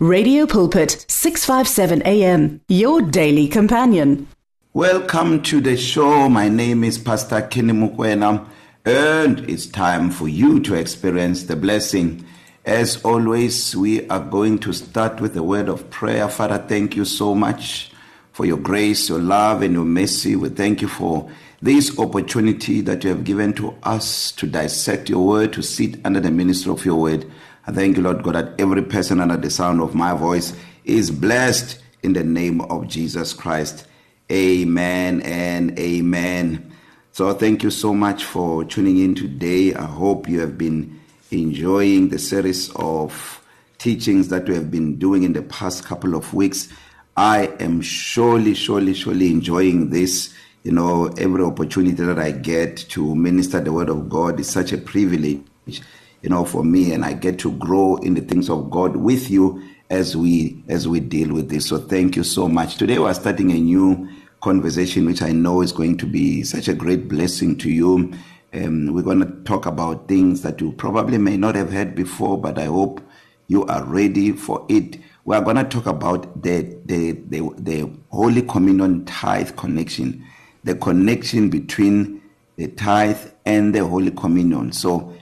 Radio Pulpit 657 AM your daily companion. Welcome to the show. My name is Pastor Kenny Mukwena and it's time for you to experience the blessing. As always, we are going to start with a word of prayer. Father, thank you so much for your grace, your love and your mercy. We thank you for this opportunity that you have given to us to dissect your word, to sit under the ministry of your word. I thank you, Lord God, that every person under the sound of my voice is blessed in the name of Jesus Christ. Amen and amen. So thank you so much for tuning in today. I hope you have been enjoying the series of teachings that we have been doing in the past couple of weeks. I am surely, surely, surely enjoying this. You know, every opportunity that I get to minister the word of God is such a privilege you know for me and I get to grow in the things of God with you as we as we deal with this. So thank you so much. Today we're starting a new conversation which I know is going to be such a great blessing to you. Um, we're going to talk about things that you probably may not have heard before but I hope you are ready for it. We are going to talk about the the the, the holy communion tithe connection the connection between the tithe and the holy communion. So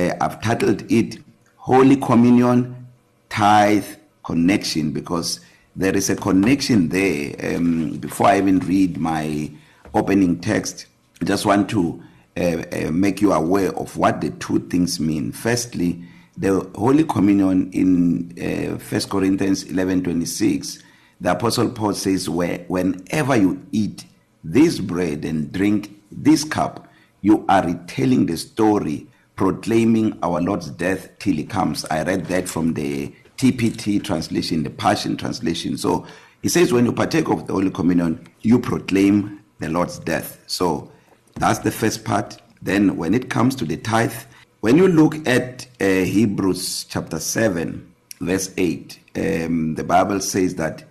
uh, I've titled it Holy Communion Tithe Connection because there is a connection there. Um, before I even read my opening text, I just want to uh, uh, make you aware of what the two things mean. Firstly, the Holy Communion in uh, 1 Corinthians 11:26, the Apostle Paul says, Where, whenever you eat this bread and drink this cup, you are retelling the story proclaiming our Lord's death till he comes. I read that from the TPT translation, the Passion translation. So he says, when you partake of the Holy Communion, you proclaim the Lord's death. So that's the first part. Then, when it comes to the tithe, when you look at uh, Hebrews chapter 7, verse 8, um, the Bible says that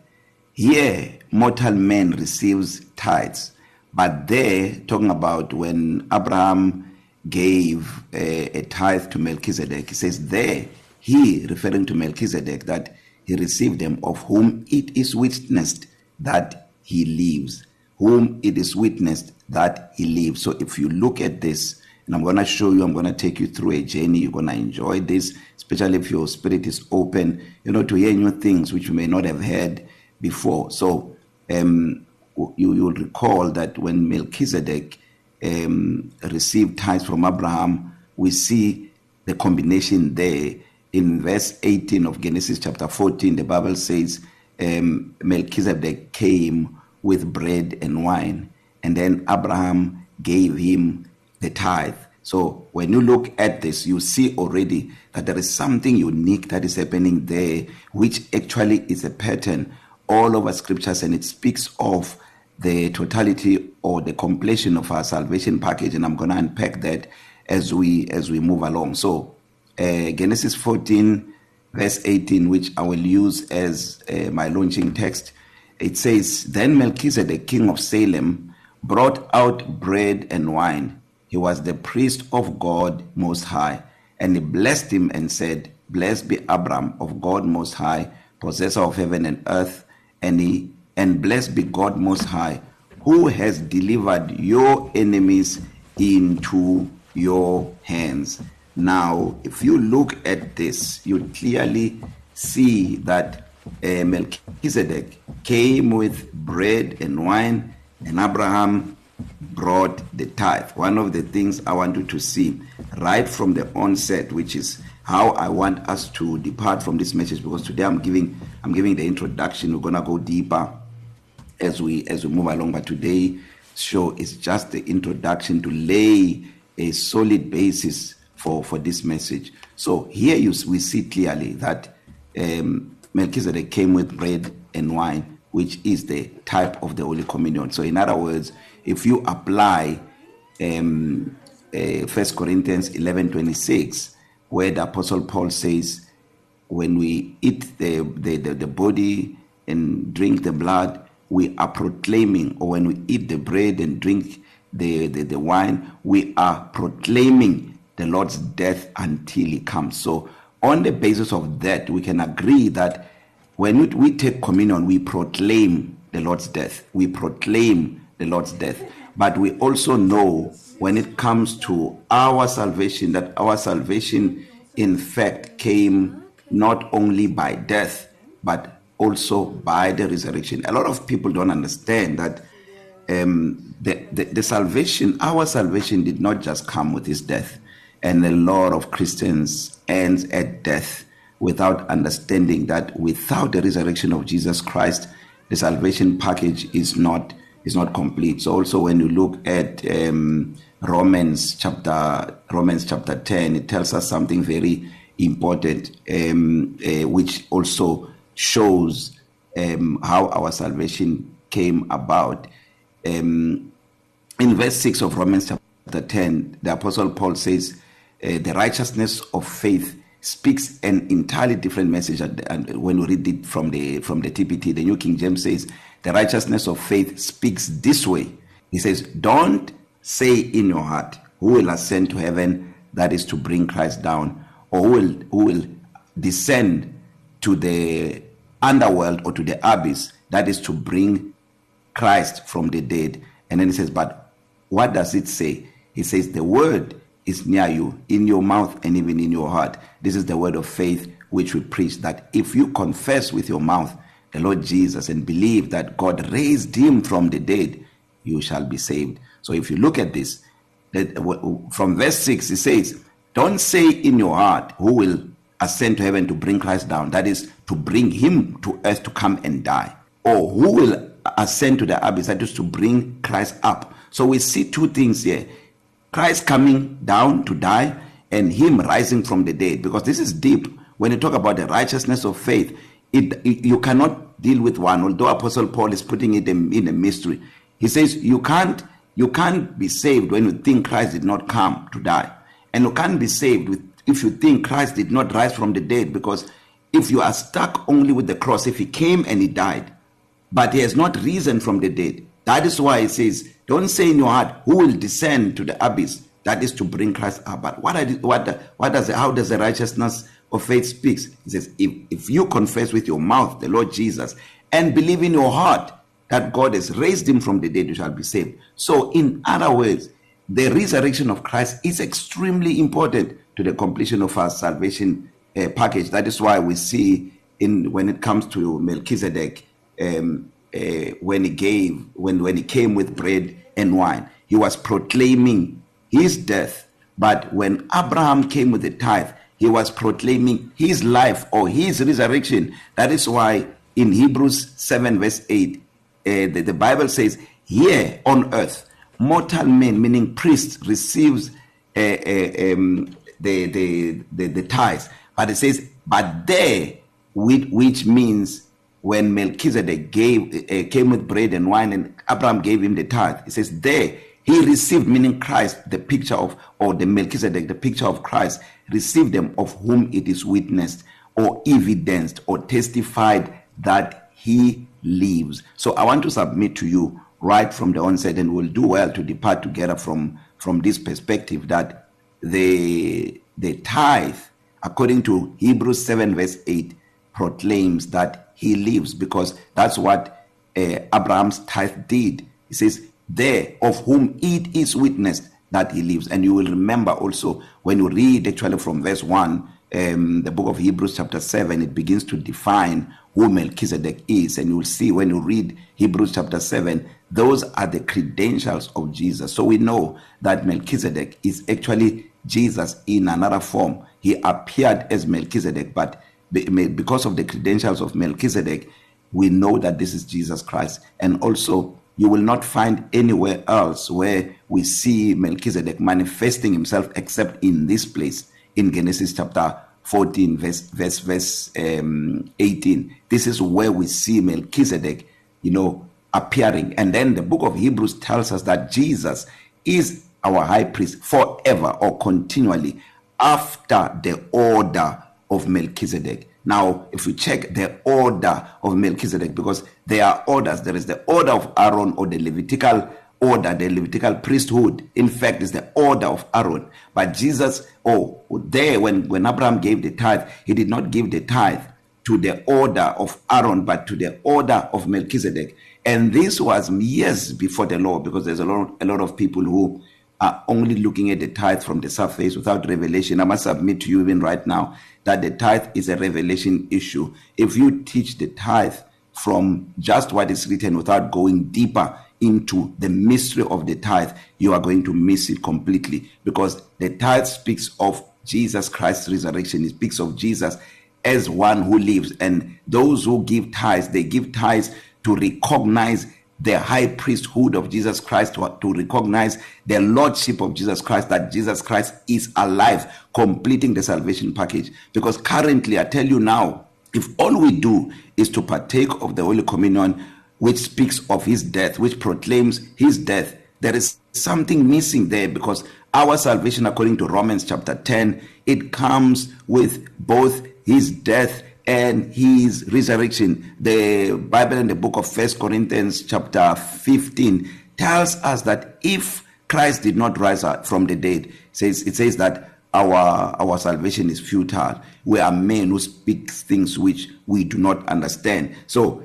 here mortal man receives tithes, but there, talking about when Abraham gave a, a tithe to Melchizedek. He says there, he, referring to Melchizedek, that he received them of whom it is witnessed that he lives. Whom it is witnessed that he lives. So if you look at this, and I'm going to show you, I'm going to take you through a journey. You're going to enjoy this, especially if your spirit is open, you know, to hear new things which you may not have heard before. So um, you, you'll recall that when Melchizedek um, received tithes from Abraham, we see the combination there. In verse 18 of Genesis chapter 14, the Bible says um, Melchizedek came with bread and wine, and then Abraham gave him the tithe. So when you look at this, you see already that there is something unique that is happening there, which actually is a pattern all over scriptures, and it speaks of the totality or the completion of our salvation package and I'm going to unpack that as we as we move along. So uh, Genesis 14 verse 18 which I will use as uh, my launching text it says then Melchizedek king of Salem brought out bread and wine. He was the priest of God most high and he blessed him and said blessed be Abram of God most high possessor of heaven and earth and he and blessed be God most high who has delivered your enemies into your hands. Now if you look at this you clearly see that uh, Melchizedek came with bread and wine and Abraham brought the tithe. One of the things I want you to see right from the onset which is how I want us to depart from this message because today I'm giving I'm giving the introduction. We're going to go deeper. As we as we move along but today show is just the introduction to lay a solid basis for for this message. So here you we see clearly that um Melchizedek came with bread and wine which is the type of the holy communion. So in other words if you apply um uh, 1 Corinthians 11:26 where the apostle Paul says when we eat the the the, the body and drink the blood we are proclaiming or when we eat the bread and drink the the, the wine we are proclaiming the Lord's death until he comes so on the basis of that we can agree that when we take communion, we proclaim the Lord's death. We proclaim the Lord's death. But we also know when it comes to our salvation that our salvation, in fact, came not only by death, but also by the resurrection. A lot of people don't understand that um, the, the, the salvation, our salvation, did not just come with his death. And a lot of Christians ends at death without understanding that without the resurrection of Jesus Christ, the salvation package is not is not complete. So also when you look at um, Romans chapter Romans chapter 10, it tells us something very important, um, uh, which also shows um, how our salvation came about. Um, in verse 6 of Romans chapter 10, the Apostle Paul says, uh, The righteousness of faith speaks an entirely different message and when we read it from the from the TPT the New King James says the righteousness of faith speaks this way he says don't say in your heart who will ascend to heaven that is to bring Christ down or who will who will descend to the underworld or to the abyss that is to bring Christ from the dead and then he says but what does it say he says the word is near you, in your mouth and even in your heart. This is the word of faith which we preach that if you confess with your mouth the Lord Jesus and believe that God raised him from the dead, you shall be saved. So if you look at this, that from verse 6 it says, Don't say in your heart, Who will ascend to heaven to bring Christ down? That is, to bring him to earth to come and die. Or who will ascend to the abyss? That is, to bring Christ up. So we see two things here. Christ coming down to die and him rising from the dead because this is deep when you talk about the righteousness of faith it, it you cannot deal with one although apostle paul is putting it in, in a mystery he says you can't you can't be saved when you think Christ did not come to die and you can't be saved with if you think Christ did not rise from the dead because if you are stuck only with the cross if he came and he died but he has not risen from the dead that is why it says Don't say in your heart, who will descend to the abyss? That is to bring Christ up. But what, what, what does, how does the righteousness of faith speaks? He says, if, if you confess with your mouth the Lord Jesus and believe in your heart that God has raised him from the dead, you shall be saved. So, in other words, the resurrection of Christ is extremely important to the completion of our salvation uh, package. That is why we see in when it comes to Melchizedek, um, uh, when he gave when when he came with bread and wine he was proclaiming his death. But when abraham came with the tithe he was proclaiming his life or his resurrection. That is why in hebrews 7 verse 8 uh, the, the bible says here on earth mortal men meaning priests receives uh, uh, um, the, the the the tithes. But it says but there which, which means when Melchizedek gave uh, came with bread and wine and Abraham gave him the tithe. It says there he received meaning Christ the picture of or the Melchizedek the picture of Christ received them of whom it is witnessed or evidenced or testified that he lives. So i want to submit to you right from the onset and we'll do well to depart together from from this perspective that the the tithe according to Hebrews 7 verse 8 proclaims that he lives because that's what uh, Abraham's tithe did. He says, There of whom it is witnessed that he lives. And you will remember also when you read actually from verse 1, um, the book of Hebrews, chapter 7, it begins to define who Melchizedek is. And you will see when you read Hebrews, chapter 7, those are the credentials of Jesus. So we know that Melchizedek is actually Jesus in another form. He appeared as Melchizedek, but because of the credentials of Melchizedek we know that this is Jesus Christ and also you will not find anywhere else where we see Melchizedek manifesting himself except in this place in Genesis chapter 14 verse verse verse um 18 this is where we see Melchizedek you know appearing and then the book of Hebrews tells us that Jesus is our high priest forever or continually after the order of Melchizedek. Now, if we check the order of Melchizedek, because there are orders, there is the order of Aaron or the Levitical order, the Levitical priesthood. In fact, is the order of Aaron. But Jesus, oh, there when when Abraham gave the tithe, he did not give the tithe to the order of Aaron, but to the order of Melchizedek. And this was years before the law, because there's a lot, a lot of people who are only looking at the tithe from the surface without revelation. I must submit to you even right now that the tithe is a revelation issue. If you teach the tithe from just what is written without going deeper into the mystery of the tithe, you are going to miss it completely because the tithe speaks of Jesus Christ's resurrection. It speaks of Jesus as one who lives. And those who give tithes, they give tithes to recognize the high priesthood of Jesus Christ to, to recognize the lordship of Jesus Christ that Jesus Christ is alive completing the salvation package. Because currently I tell you now if all we do is to partake of the holy communion which speaks of his death which proclaims his death there is something missing there because our salvation according to Romans chapter 10 it comes with both his death and his resurrection. The bible in the book of first corinthians chapter 15 tells us that if christ did not rise from the dead it says it says that our our salvation is futile. We are men who speak things which we do not understand. So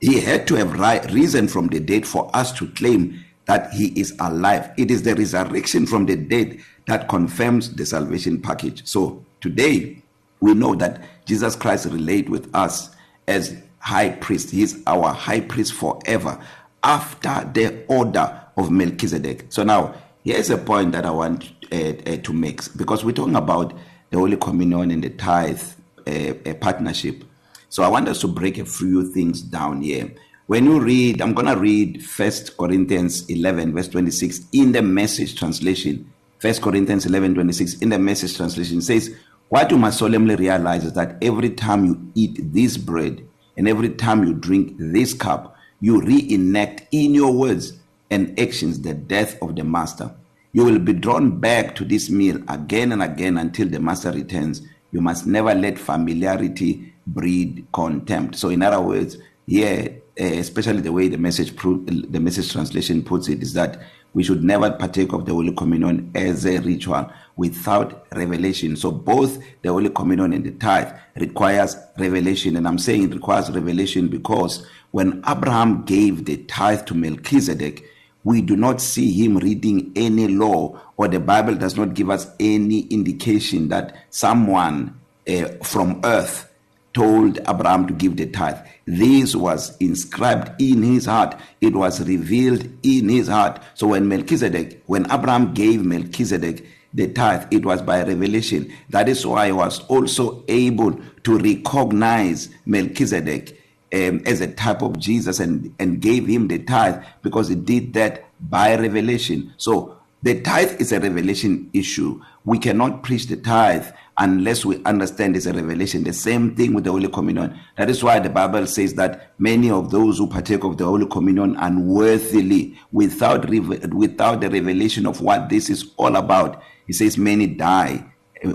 he had to have risen from the dead for us to claim that he is alive. It is the resurrection from the dead that confirms the salvation package. So today we know that Jesus Christ relate with us as high priest. He is our high priest forever after the order of Melchizedek. So now here's a point that I want uh, uh, to make. Because we're talking about the holy communion and the tithe uh, a partnership. So I want us to break a few things down here. When you read I'm going to read first Corinthians 11 verse 26 in the message translation. First Corinthians 11:26 in the message translation says What you must solemnly realize is that every time you eat this bread and every time you drink this cup, you reenact in your words and actions the death of the master. You will be drawn back to this meal again and again until the master returns. You must never let familiarity breed contempt. So in other words, here yeah, especially the way the message the message translation puts it is that we should never partake of the holy communion as a ritual without revelation. So both the holy communion and the tithe requires revelation. And i'm saying it requires revelation because when abraham gave the tithe to melchizedek we do not see him reading any law or the bible does not give us any indication that someone uh, from earth told Abraham to give the tithe. This was inscribed in his heart. It was revealed in his heart. So when Melchizedek, when Abraham gave Melchizedek the tithe, it was by revelation. That is why he was also able to recognize Melchizedek um, as a type of Jesus and, and gave him the tithe because he did that by revelation. So the tithe is a revelation issue. We cannot preach the tithe unless we understand it's a revelation the same thing with the holy communion. That is why the bible says that many of those who partake of the holy communion unworthily without without the revelation of what this is all about he says many die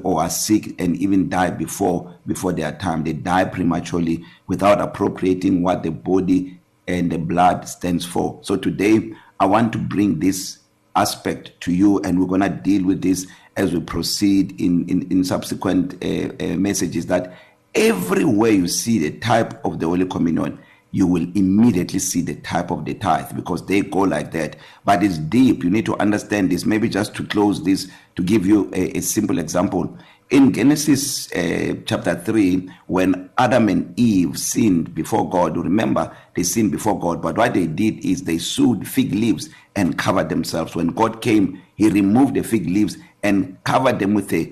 or are sick and even die before before their time. They die prematurely without appropriating what the body and the blood stands for. So today i want to bring this aspect to you and we're going to deal with this as we proceed in in, in subsequent uh, uh, messages that everywhere you see the type of the holy communion you will immediately see the type of the tithe because they go like that. But it's deep. You need to understand this. Maybe just to close this to give you a, a simple example. In Genesis uh, chapter 3 when Adam and Eve sinned before God remember they sinned before God but what they did is they sewed fig leaves and covered themselves. When God came he removed the fig leaves and covered them with a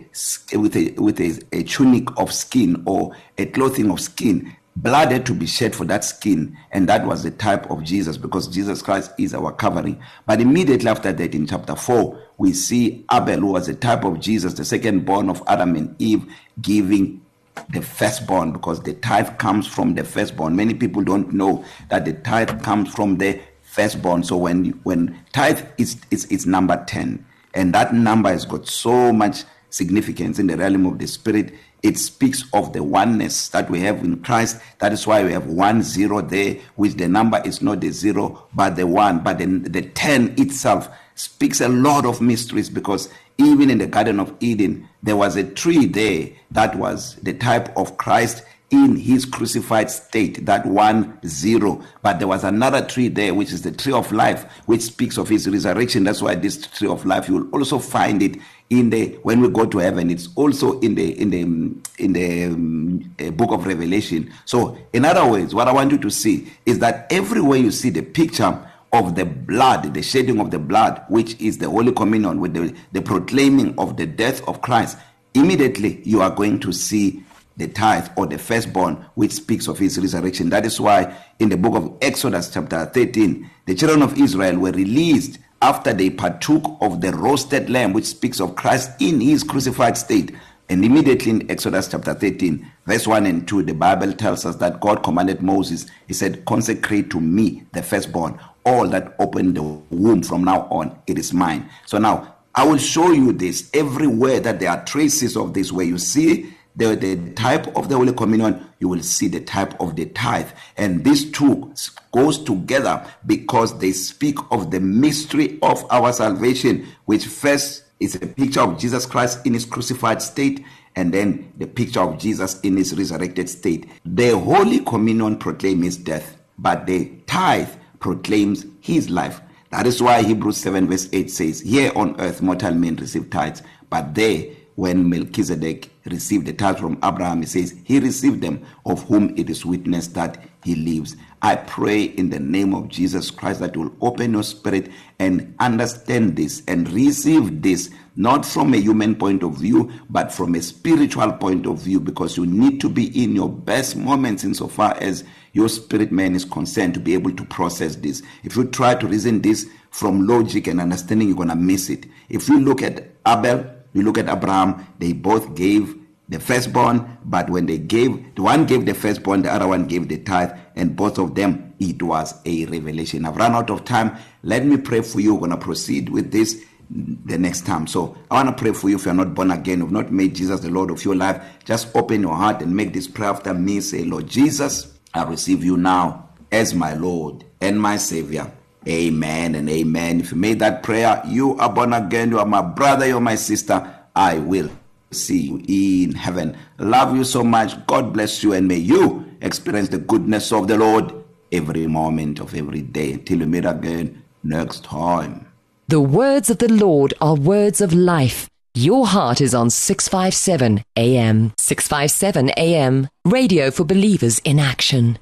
with a with a, a tunic of skin or a clothing of skin. Blood had to be shed for that skin and that was the type of Jesus because Jesus Christ is our covering. But immediately after that in chapter 4 we see Abel who was a type of Jesus the second born of Adam and Eve giving the firstborn because the tithe comes from the firstborn. Many people don't know that the tithe comes from the firstborn. So when when tithe is is is number 10 and that number has got so much significance in the realm of the spirit. It speaks of the oneness that we have in Christ. That is why we have 1 0 there which the number is not the 0 but the 1 but then the 10 itself speaks a lot of mysteries because even in the garden of Eden there was a tree there that was the type of Christ. In his crucified state that one zero. But there was another tree there which is the tree of life which speaks of his resurrection. That's why this tree of life you will also find it in the when we go to heaven it's also in the in the in the um, uh, book of revelation. So in other words what i want you to see is that everywhere you see the picture of the blood the shedding of the blood which is the holy communion with the the proclaiming of the death of Christ immediately you are going to see the tithe or the firstborn which speaks of his resurrection. That is why in the book of Exodus chapter 13 the children of Israel were released after they partook of the roasted lamb which speaks of Christ in his crucified state. And immediately in Exodus chapter 13 verse 1 and 2 the bible tells us that God commanded Moses. He said consecrate to me the firstborn. All that open the womb from now on it is mine. So now I will show you this. Everywhere that there are traces of this where you see the the type of the holy communion you will see the type of the tithe. And these two goes together because they speak of the mystery of our salvation which first is a picture of Jesus Christ in his crucified state and then the picture of Jesus in his resurrected state. The holy communion proclaims his death but the tithe proclaims his life. That is why Hebrews 7 verse 8 says here on earth mortal men receive tithes but there when Melchizedek received the tithe from Abraham he says he received them of whom it is witnessed that he lives. I pray in the name of Jesus Christ that will open your spirit and understand this and receive this not from a human point of view but from a spiritual point of view because you need to be in your best moments insofar as your spirit man is concerned to be able to process this. If you try to reason this from logic and understanding you're going to miss it. If you look at Abel you look at Abraham they both gave the firstborn but when they gave the one gave the firstborn the other one gave the tithe and both of them it was a revelation. I've run out of time. Let me pray for you. We're going to proceed with this the next time. So i want to pray for you if you're not born again you've not made Jesus the lord of your life just open your heart and make this prayer after me. Say lord Jesus i receive you now as my lord and my savior. Amen and amen. If you made that prayer, you are born again. You are my brother, you're my sister. I will see you in heaven. Love you so much. God bless you and may you experience the goodness of the Lord every moment of every day. Until we meet again next time. The words of the Lord are words of life. Your heart is on 657 AM. 657 AM. Radio for believers in action.